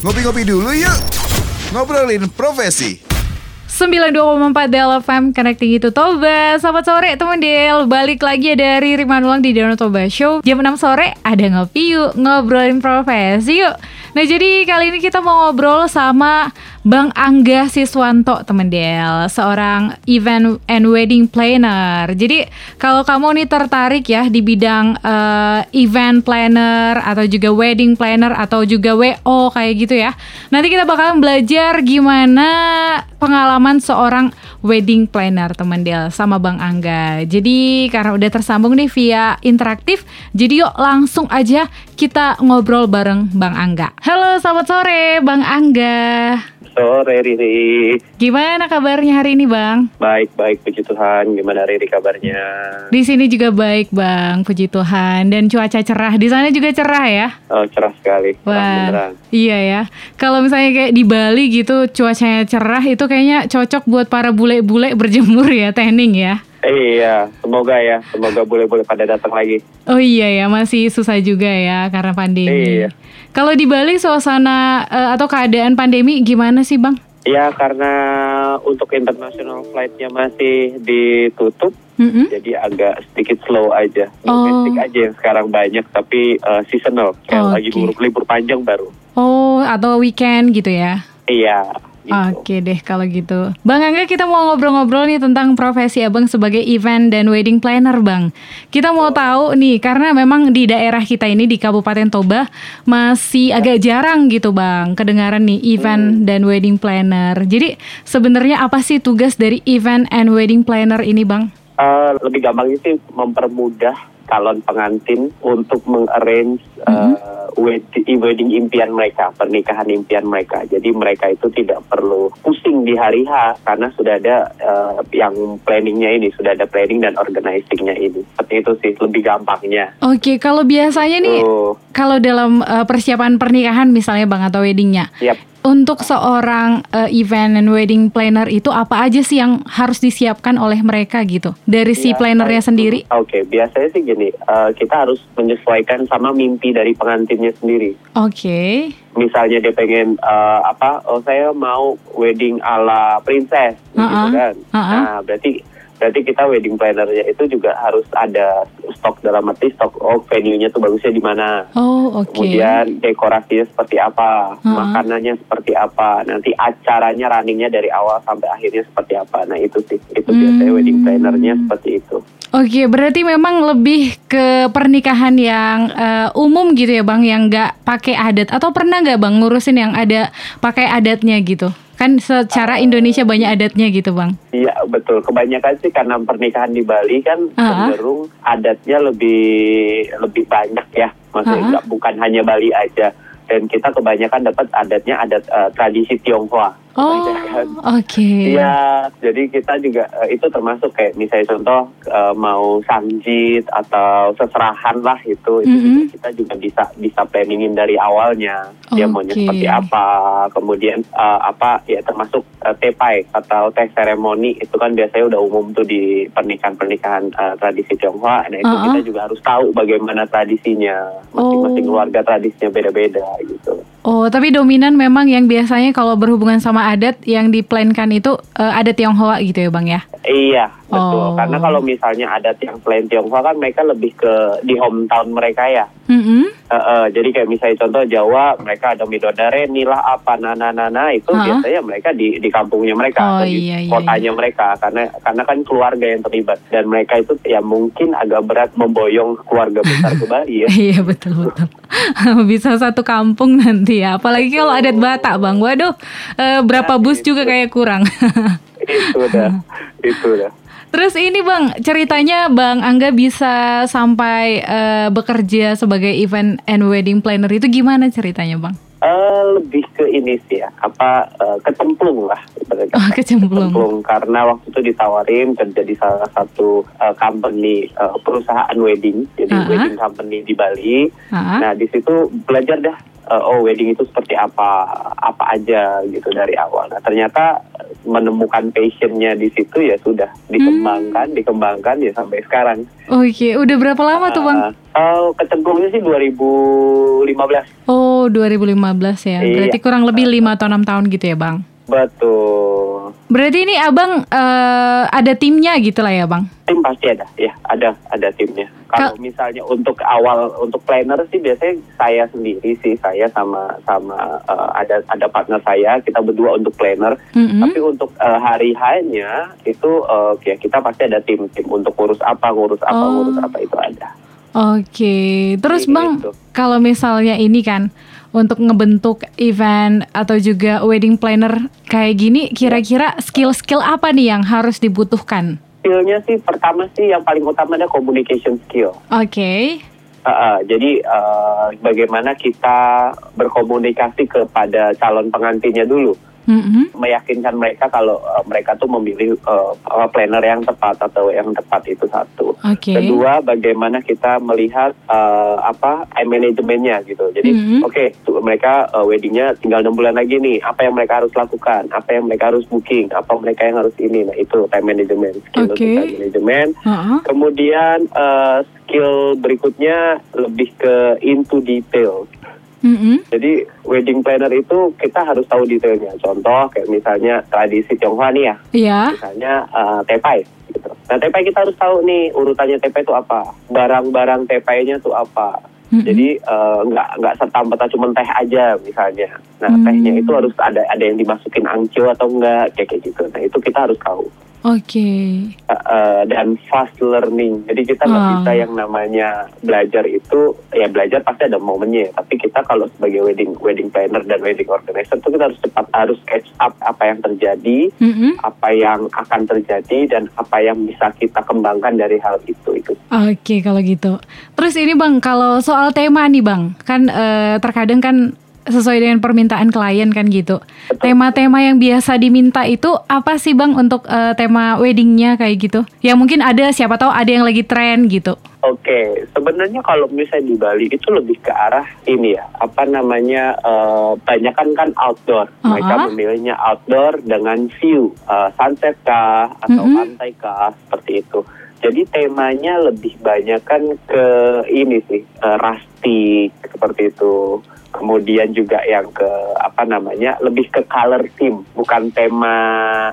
Ngopi-ngopi dulu yuk. Ngobrolin profesi. 92,4 Del FM Connecting itu Toba. Selamat sore teman Del. Balik lagi ada Riri Manulang di Danau Toba Show. Jam 6 sore ada ngopi yuk. Ngobrolin profesi yuk. Nah jadi kali ini kita mau ngobrol sama Bang Angga Siswanto teman Del Seorang event and wedding planner. Jadi kalau kamu nih tertarik ya di bidang uh, event planner Atau juga wedding planner atau juga WO kayak gitu ya Nanti kita bakalan belajar gimana pengalaman seorang wedding planner teman Del sama Bang Angga. Jadi karena udah tersambung nih via interaktif Jadi yuk langsung aja kita ngobrol bareng Bang Angga. Halo, selamat sore Bang Angga. Sore Riri. Gimana kabarnya hari ini Bang? Baik, baik puji Tuhan. Gimana Riri kabarnya? Di sini juga baik Bang, puji Tuhan. Dan cuaca cerah. Di sana juga cerah ya? Oh, cerah sekali. Wah, iya ya. Kalau misalnya kayak di Bali gitu cuacanya cerah itu kayaknya cocok buat para bule-bule berjemur ya, tanning ya. Iya, semoga ya, semoga boleh-boleh pada datang lagi. Oh iya ya, masih susah juga ya karena pandemi. Iya. Kalau di Bali suasana uh, atau keadaan pandemi gimana sih bang? Ya karena untuk international flightnya masih ditutup, mm-hmm. jadi agak sedikit slow aja. Domestik oh. aja yang sekarang banyak, tapi uh, seasonal, kayak oh, lagi okay. buruk libur panjang baru. Oh, atau weekend gitu ya? Iya. Gitu. Oke deh kalau gitu. Bang Angga kita mau ngobrol-ngobrol nih tentang profesi Abang sebagai event dan wedding planner Bang. Kita mau tahu nih karena memang di daerah kita ini di Kabupaten Toba masih agak jarang gitu Bang kedengaran nih event hmm. dan wedding planner. Jadi sebenarnya apa sih tugas dari event and wedding planner ini Bang? Uh, lebih gampang sih mempermudah calon pengantin untuk mengarrange mm-hmm. uh, wedding, wedding impian mereka, pernikahan impian mereka. Jadi mereka itu tidak perlu pusing di hari H karena sudah ada uh, yang planningnya ini, sudah ada planning dan organizingnya ini. Seperti itu sih lebih gampangnya. Oke, okay, kalau biasanya nih, uh, kalau dalam uh, persiapan pernikahan misalnya bang atau weddingnya, yep untuk seorang uh, event and wedding planner itu apa aja sih yang harus disiapkan oleh mereka gitu dari si ya, plannernya sendiri? Oke, okay, biasanya sih gini, uh, kita harus menyesuaikan sama mimpi dari pengantinnya sendiri. Oke. Okay. Misalnya dia pengen uh, apa? Oh saya mau wedding ala princess, uh -uh. gitu kan? Uh -uh. Nah berarti berarti kita wedding plannernya itu juga harus ada stok dalam arti stok oh venue-nya tuh bagusnya di mana. Oh, oke. Okay. Kemudian dekorasinya seperti apa, uh-huh. makanannya seperti apa, nanti acaranya runningnya dari awal sampai akhirnya seperti apa. Nah, itu sih itu hmm. biasanya wedding plannernya seperti itu. Oke, okay, berarti memang lebih ke pernikahan yang uh, umum gitu ya, Bang, yang nggak pakai adat atau pernah nggak Bang ngurusin yang ada pakai adatnya gitu? Kan secara Indonesia banyak adatnya gitu bang. Iya betul. Kebanyakan sih karena pernikahan di Bali kan uh -huh. cenderung adatnya lebih lebih banyak ya. Maksudnya uh -huh. bukan hanya Bali aja. Dan kita kebanyakan dapat adatnya adat uh, tradisi Tionghoa. Oh, oke. Okay. Iya, jadi kita juga uh, itu termasuk kayak misalnya contoh uh, mau sanjit atau seserahan lah itu, itu mm -hmm. kita juga bisa bisa planningin dari awalnya dia okay. maunya seperti apa, kemudian uh, apa ya termasuk uh, tepai atau teh seremoni itu kan biasanya udah umum tuh di pernikahan-pernikahan uh, tradisi Tionghoa, nah itu uh -huh. kita juga harus tahu bagaimana tradisinya, masing-masing oh. keluarga tradisinya beda-beda gitu. Oh, tapi dominan memang yang biasanya kalau berhubungan sama adat yang diplankan itu uh, adat Tionghoa gitu ya, Bang ya? Iya, betul. Oh. Karena kalau misalnya adat yang plan Tionghoa kan mereka lebih ke di hometown mereka ya. Mm -hmm. uh, uh, jadi kayak misalnya contoh Jawa, mereka ada midodare, nilah apa, nana nana itu huh? biasanya mereka di di kampungnya mereka oh, atau di iya, iya, kotanya iya. mereka karena karena kan keluarga yang terlibat dan mereka itu ya mungkin agak berat memboyong keluarga besar ke Bali ya. iya betul betul. Bisa satu kampung nanti ya. Apalagi kalau adat Batak, Bang. Waduh, uh, berapa nah, bus juga kayak kurang. itu dah, itu dah. Terus ini Bang, ceritanya Bang Angga bisa sampai uh, bekerja sebagai event and wedding planner itu gimana ceritanya Bang? Uh, lebih ke ini sih ya, apa uh, kecemplung lah. Oh, kecemplung. kecemplung. Karena waktu itu ditawarin kerja di salah satu uh, company uh, perusahaan wedding, jadi uh -huh. wedding company di Bali. Uh -huh. Nah di situ belajar dah uh, oh wedding itu seperti apa apa aja gitu dari awal. Nah ternyata menemukan passionnya di situ ya sudah dikembangkan, dikembangkan ya sampai sekarang. Oke, udah berapa lama tuh bang? Uh, uh, kecemplungnya sih 2015. Oh 2015 ya, Iya. berarti kurang lebih 5 atau 6 tahun gitu ya bang? Betul. Berarti ini abang eh, ada timnya gitu lah ya bang? Tim pasti ada, ya ada ada timnya. Kalau Kal- misalnya untuk awal untuk planner sih biasanya saya sendiri sih saya sama sama uh, ada ada partner saya kita berdua untuk planner. Mm-mm. Tapi untuk uh, hari hanya itu uh, ya kita pasti ada tim tim untuk ngurus apa ngurus apa Oh. ngurus apa itu ada. Oke, terus Gitu. bang kalau misalnya ini kan untuk ngebentuk event atau juga wedding planner kayak gini, kira-kira skill-skill apa nih yang harus dibutuhkan? Skillnya sih pertama sih yang paling utama ada communication skill. Oke, Uh, uh, jadi uh, bagaimana kita berkomunikasi kepada calon pengantinnya dulu, Mm-mm. meyakinkan mereka kalau uh, mereka tuh memilih uh, planner yang tepat atau yang tepat itu satu. oke, Kedua, bagaimana kita melihat uh, apa time manajemennya gitu. Jadi, Mhm. oke, tuh mereka uh, weddingnya tinggal enam bulan lagi nih. Apa yang mereka harus lakukan? Apa yang mereka harus booking? Apa mereka yang harus ini? Nah, itu time management, skill Oke. time management. Heeh. Kemudian uh, skill berikutnya lebih ke into detail. Mm-mm. Jadi wedding planner itu kita harus tahu detailnya. Contoh kayak misalnya tradisi Tionghoa nih ya, Iya, misalnya uh, tepai. Gitu. Nah tepai kita harus tahu nih urutannya tepai itu apa, barang-barang tepainya itu apa. Mm-mm. Jadi uh, nggak nggak serta merta cuma teh aja misalnya. Nah Hmm. tehnya itu harus ada ada yang dimasukin angcio atau enggak kayak kayak gitu. Nah itu kita harus tahu. Oke, Uh, uh, dan fast learning. Jadi kita nggak Ah. bisa yang namanya belajar itu ya belajar pasti ada momennya. Tapi kita kalau sebagai wedding wedding planner dan wedding organizer itu kita harus cepat harus catch up apa yang terjadi, Mm-mm. apa yang akan terjadi dan apa yang bisa kita kembangkan dari hal itu itu. Oke kalau gitu. Terus ini bang, kalau soal tema nih bang, kan eh, terkadang kan sesuai dengan permintaan klien kan gitu. Tema-tema yang biasa diminta itu apa sih bang untuk eh, tema weddingnya kayak gitu? Ya mungkin ada siapa tahu ada yang lagi tren gitu. Oke, sebenarnya kalau misalnya di Bali itu lebih ke arah ini ya, apa namanya, eh, banyak kan kan outdoor. Mereka Uh-uh. memilihnya outdoor dengan view, eh, sunset kah, atau Mm-mm. pantai kah, seperti itu. Jadi temanya lebih banyak kan ke ini sih, eh, rustic, seperti itu. Kemudian juga yang ke apa namanya, lebih ke color theme, bukan tema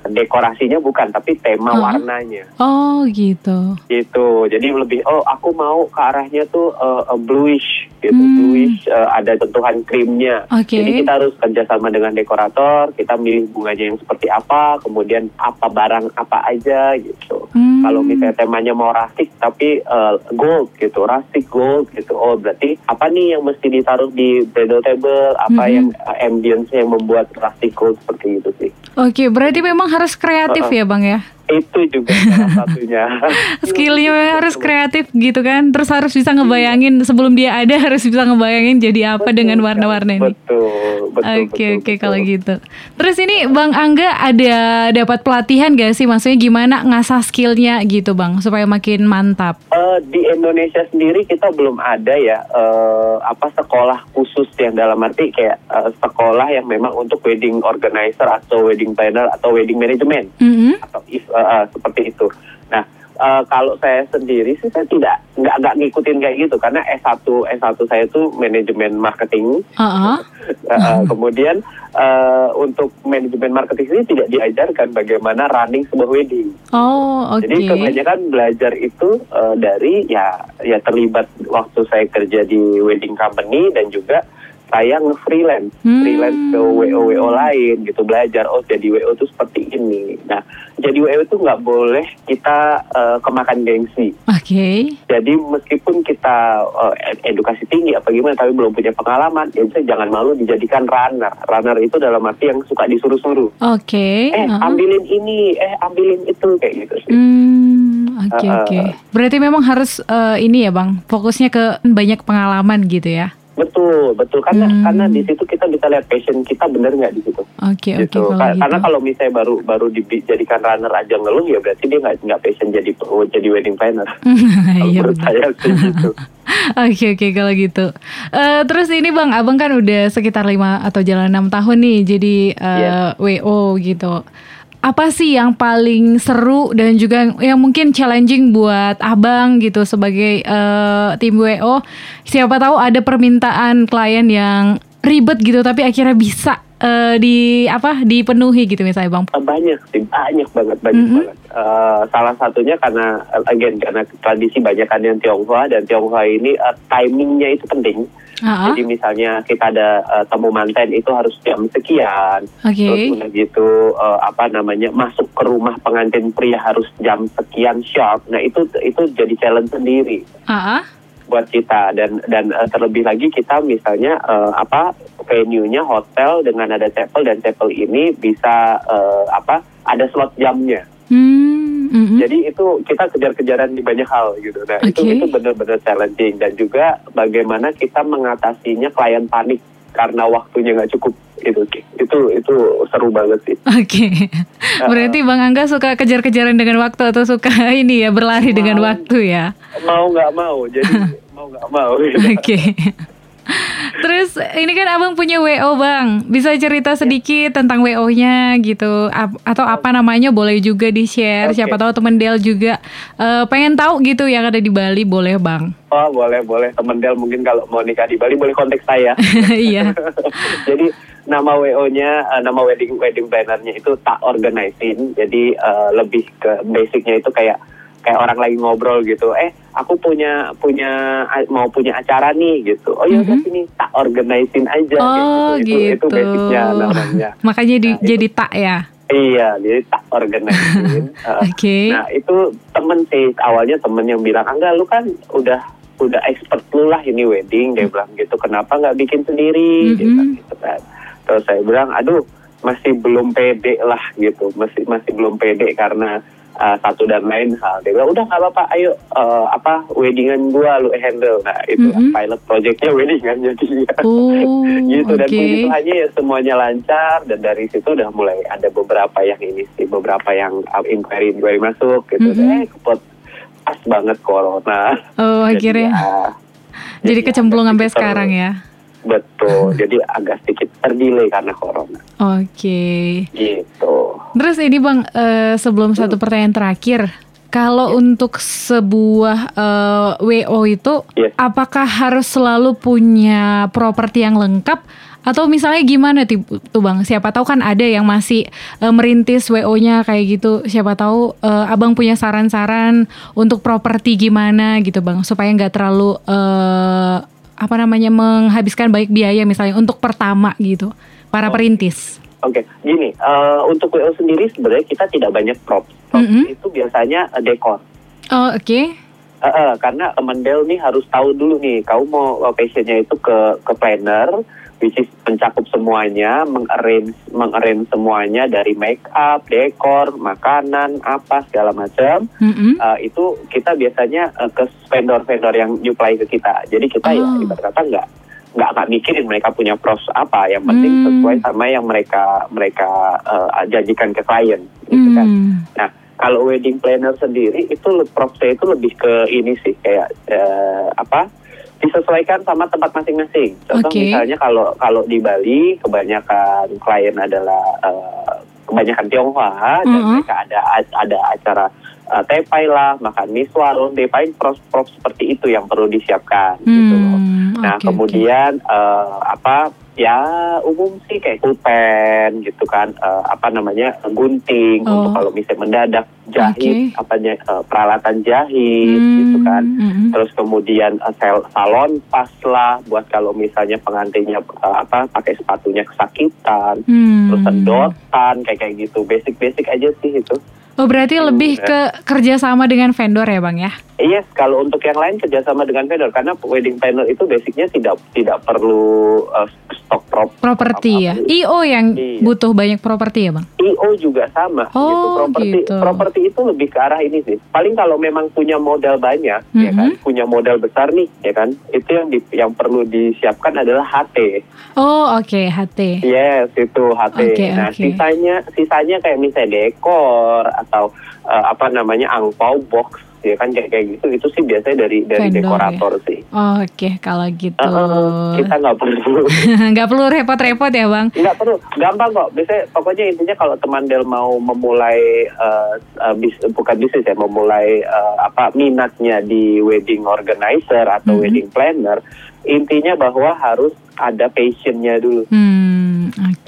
dekorasinya bukan, tapi tema Uh-uh. warnanya Oh gitu. gitu jadi lebih oh aku mau ke arahnya tuh uh, uh, bluish gitu Hmm. bluish uh, ada sentuhan krimnya Oke. jadi kita harus kerjasama dengan dekorator kita milih bunganya yang seperti apa kemudian apa barang apa aja gitu Hmm. kalau misalnya temanya mau rustic tapi uh, gold gitu rustic gold gitu oh berarti apa nih yang mesti ditaruh di bridal table apa Mhm. yang uh, ambience yang membuat gold seperti itu sih Oke, berarti memang harus kreatif Uh-uh. ya bang ya. Itu juga salah satunya Skillnya harus kreatif gitu kan. Terus harus bisa ngebayangin sebelum dia ada harus bisa ngebayangin jadi apa Betul dengan warna-warna ini. Betul, betul. Oke betul, oke betul. kalau gitu. Terus ini Bang Angga ada dapat pelatihan gak sih? Maksudnya gimana ngasah skillnya gitu Bang supaya makin mantap? Eh, di Indonesia sendiri kita belum ada ya eh, apa sekolah khusus yang dalam arti kayak eh, sekolah yang memang untuk wedding organizer atau wedding planner atau wedding management Mhm. atau if- eh, eh, seperti itu. Nah eh, kalau saya sendiri sih saya tidak nggak nggak ngikutin kayak gitu karena S1 S1 saya itu manajemen marketing. Uh, uh, kemudian uh, untuk manajemen marketing ini tidak diajarkan bagaimana running sebuah wedding. Oh oke. Jadi kebanyakan belajar itu uh, dari ya ya terlibat waktu saya kerja di wedding company dan juga saya nge-freelance, Hmm. freelance ke WO-WO lain gitu belajar oh jadi WO itu seperti ini. Nah jadi WO itu nggak boleh kita uh, kemakan gengsi. Oke. Jadi meskipun kita uh, ed- edukasi tinggi apa gimana tapi belum punya pengalaman, ya udah jangan malu dijadikan runner. Runner itu dalam arti yang suka disuruh-suruh. Oke. Eh uh-uh. ambilin ini, eh ambilin itu kayak gitu sih. Hmm, oke Uh, uh. oke. Berarti memang harus eh, ini ya bang, fokusnya ke banyak pengalaman gitu ya. Betul, betul karena Hmm. karena di situ kita bisa lihat passion kita bener nggak di situ. Oke oke gitu. kalau Ka- gitu. Karena kalau misalnya baru baru dijadikan runner aja ngeluh ya berarti dia nggak nggak passion jadi jadi wedding planner. Kalau Iya menurut saya sih gitu. Oke oke kalau gitu. Eh, terus ini bang, abang kan udah sekitar lima atau jalan enam tahun nih jadi eh, Iya. WO gitu. Apa sih yang paling seru dan juga yang mungkin challenging buat abang gitu sebagai uh, tim WO? Siapa tahu ada permintaan klien yang ribet gitu tapi akhirnya bisa uh, di apa dipenuhi gitu misalnya bang? Banyak sih, banyak banget, banyak mm -hmm. banget. Uh, salah satunya karena again karena tradisi banyak kan yang Tionghoa dan Tionghoa ini uh, timingnya itu penting. Uh-huh. Jadi misalnya kita ada uh, temu manten itu harus jam sekian, okay. terus udah gitu uh, apa namanya masuk ke rumah pengantin pria harus jam sekian sharp. Nah itu itu jadi challenge sendiri. Uh-huh buat kita dan dan uh, terlebih lagi kita misalnya uh, apa venue-nya hotel dengan ada chapel dan chapel ini bisa uh, apa ada slot jamnya. Hmm, mm-hmm. Jadi itu kita kejar-kejaran di banyak hal gitu. Nah okay. itu itu benar-benar challenging dan juga bagaimana kita mengatasinya klien panik karena waktunya nggak cukup itu itu itu seru banget sih. Oke, okay. berarti Bang Angga suka kejar-kejaran dengan waktu atau suka ini ya berlari mau, dengan waktu ya? Mau nggak mau, jadi mau nggak mau. Gitu. Oke. Okay. Terus ini kan abang punya WO bang, bisa cerita sedikit tentang WO-nya gitu, A atau apa namanya boleh juga di share. Okay. Siapa tahu temen Del juga uh, pengen tahu gitu yang ada di Bali, boleh bang? Oh boleh boleh, temen Del mungkin kalau mau nikah di Bali boleh kontak saya. Iya. Jadi nama WO-nya, uh, eh, nama wedding wedding planner-nya itu tak organizing. Jadi uh, lebih ke basicnya itu kayak kayak orang lagi ngobrol gitu eh aku punya punya mau punya acara nih gitu oh ya udah mm -hmm. sini tak organizing aja oh, gitu. gitu. itu itu basicnya namanya makanya di, nah, jadi tak ya Iya, jadi tak organizing. uh, okay. Nah itu temen sih awalnya temen yang bilang, enggak lu kan udah udah expert lu lah ini wedding, dia bilang gitu. Kenapa nggak bikin sendiri? Mm -hmm. gitu kan. Terus saya bilang, aduh masih belum pede lah gitu, masih masih belum pede karena uh, satu dan lain hal dia bilang udah nggak apa-apa ayo uh, apa weddingan gua lu handle. Nah itu mm -hmm. pilot projectnya weddingan jadi oh, gitu okay. dan begitu hanya ya semuanya lancar dan dari situ udah mulai ada beberapa yang ini sih beberapa yang uh, inquiry inquiry masuk gitu. Mm -hmm. eh kepot pas banget corona. Oh akhirnya jadi, ya, jadi, jadi kecemplung sampai sekarang ya Betul, jadi agak sedikit terdelay karena corona. Oke. Okay. Gitu. Terus ini bang, uh, sebelum hmm. satu pertanyaan terakhir, kalau ya. untuk sebuah uh, eh, WO itu, ya. apakah harus selalu punya properti yang lengkap? Atau misalnya gimana tuh, tuh bang? Siapa tahu kan ada yang masih uh, merintis WO-nya kayak gitu. Siapa tahu uh, abang punya saran-saran untuk properti gimana gitu bang, supaya nggak terlalu uh, apa namanya menghabiskan baik biaya misalnya untuk pertama gitu para oh. perintis. Oke, okay. gini uh, untuk WO sendiri sebenarnya kita tidak banyak props. Props mm -hmm. itu biasanya uh, dekor. Oh oke. Okay. Uh, uh, karena Mendel nih harus tahu dulu nih, kau mau locationnya itu ke ke planner, which is mencakup semuanya, mengarrange mengarrange semuanya dari make up, dekor, makanan, apa segala macam. Mm-hmm. Uh, itu kita biasanya uh, ke vendor-vendor yang supply ke kita. Jadi kita ya oh. ya ibarat kata nggak nggak nggak mikirin mereka punya pros apa yang penting mm. sesuai sama yang mereka mereka uh, janjikan ke klien gitu kan. Mm. Nah kalau wedding planner sendiri itu prosesnya itu lebih ke ini sih kayak uh, apa disesuaikan sama tempat masing-masing. Contoh okay. misalnya kalau kalau di Bali kebanyakan klien adalah uh, kebanyakan Tionghoa mm -hmm. dan mereka ada ada acara uh, tepai lah, makan miswa, tepai prof-prof seperti itu yang perlu disiapkan gitu loh. Nah, okay, kemudian okay. Uh, apa ya umum sih kayak pulpen gitu kan uh, apa namanya gunting oh. untuk kalau misalnya mendadak jahit okay. apanya uh, peralatan jahit hmm. gitu kan hmm. terus kemudian uh, sel salon pas lah buat kalau misalnya pengantinnya uh, apa pakai sepatunya kesakitan hmm. terus sedotan kayak kayak gitu basic basic aja sih itu Oh berarti hmm, lebih ke kerjasama dengan vendor ya bang ya? Yes, kalau untuk yang lain kerjasama dengan vendor karena wedding planner itu basicnya tidak tidak perlu uh, stok prop properti ya. IO yang iya. butuh banyak properti ya bang? IO juga sama. Gitu. Oh gitu. Properti gitu. properti itu lebih ke arah ini sih. Paling kalau memang punya modal banyak mm -hmm. ya kan, mm-hmm. punya modal besar nih ya kan, itu yang di, yang perlu disiapkan adalah HT. Oh oke okay, HT. Yes itu HT. Okay, nah okay. sisanya sisanya kayak misalnya dekor atau uh, apa namanya angpau box ya kan kayak kayak gitu itu sih biasanya dari dari Vendor, dekorator ya? sih. Oke, kalau gitu. Uh, kita nggak perlu nggak perlu repot-repot ya bang. nggak perlu gampang kok. Biasanya pokoknya intinya kalau teman Del mau memulai uh, uh, bis, bukan bisnis ya, memulai uh, apa minatnya di wedding organizer atau Mhm. wedding planner, intinya bahwa harus ada passionnya dulu. Hmm,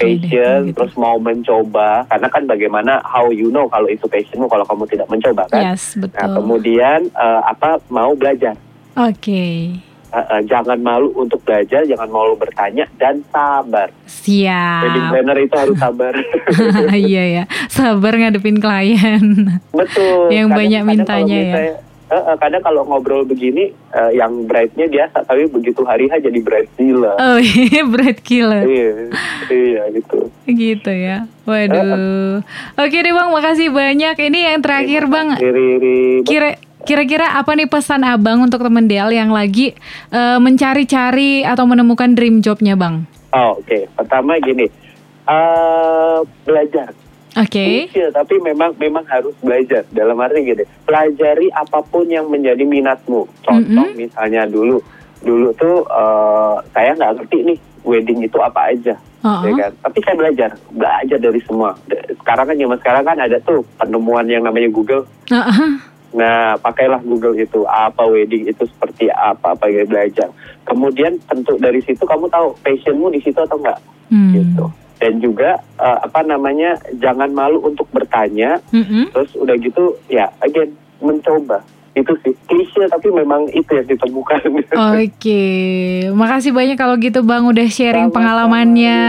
passion gitu. terus mau mencoba karena kan bagaimana how you know kalau itu passionmu kalau kamu tidak mencoba kan Yes, betul. nah kemudian eh, apa mau belajar Oke, Eh, eh, jangan malu untuk belajar jangan malu bertanya dan sabar wedding siap. planner itu harus sabar iya ya, sabar ngadepin klien. betul Yang banyak kalau mintanya ya. misalnya- eh, eh, kadang kalau ngobrol begini eh, yang bride-nya biasa tapi begitu hari H jadi bride gila Oh iya, bread killer. iya iya gitu Gitu ya. Waduh. Oke deh bang, makasih banyak. Ini yang terakhir bang. Kira kira-kira apa nih pesan abang untuk temen Del yang lagi eh, mencari-cari atau menemukan dream jobnya bang? Oh, oke. Pertama gini, eh belajar. Oke. Kecil, tapi memang memang harus belajar. Dalam arti gini, pelajari apa pun yang menjadi minatmu. Contoh Mm-mm. misalnya dulu, dulu tuh eh, saya nggak ngerti nih wedding itu apa aja, Uh-uh. ya kan? Tapi saya belajar, belajar dari semua. Sekarang kan zaman sekarang kan ada tuh penemuan yang namanya Google. Uh-uh. Nah, pakailah Google itu apa wedding itu seperti apa, apa yang belajar. Kemudian tentu dari situ kamu tahu passionmu di situ atau enggak, Hmm. gitu. Dan juga eh, apa namanya, jangan malu untuk bertanya. Mm-mm. Terus udah gitu, ya again mencoba. Itu sih klise tapi memang itu yang ditemukan. Oke, makasih banyak kalau gitu Bang udah sharing Sama-sama, pengalamannya.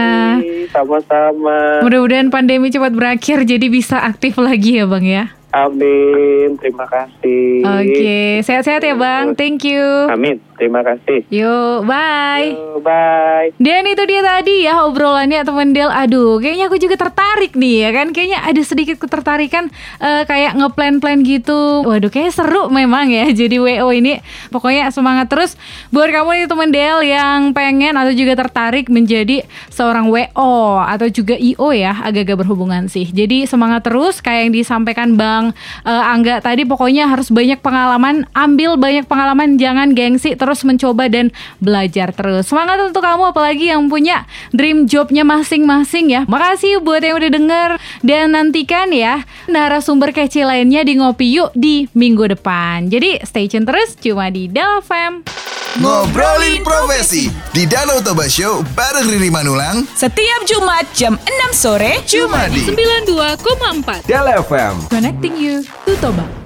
Sama-sama. Mudah-mudahan pandemi cepat berakhir jadi bisa aktif lagi ya Bang ya. Amin. Terima kasih. Oke, sehat-sehat ya Bang. Thank you. Amin. Terima kasih. Yuk, bye. Yo, bye. Dan itu dia tadi ya obrolannya teman Del. Aduh, kayaknya aku juga tertarik nih ya kan. Kayaknya ada sedikit ketertarikan eh, kayak ngeplan-plan gitu. Waduh, kayaknya seru memang ya jadi WO ini. Pokoknya semangat terus buat kamu nih teman Del yang pengen atau juga tertarik menjadi seorang WO atau juga IO ya, agak-agak berhubungan sih. Jadi semangat terus kayak yang disampaikan Bang eh, Angga tadi pokoknya harus banyak pengalaman, ambil banyak pengalaman, jangan gengsi, terus mencoba dan belajar terus. Semangat untuk kamu apalagi yang punya dream jobnya masing-masing ya. Makasih buat yang udah denger dan nantikan ya narasumber kece lainnya di Ngopi Yuk di minggu depan. Jadi stay tune terus cuma di Dalfam. Ngobrolin profesi di Danau Toba Show bareng Riri Manulang Setiap Jumat jam 6 sore cuma di 92,4 Del FM Connecting you to Toba.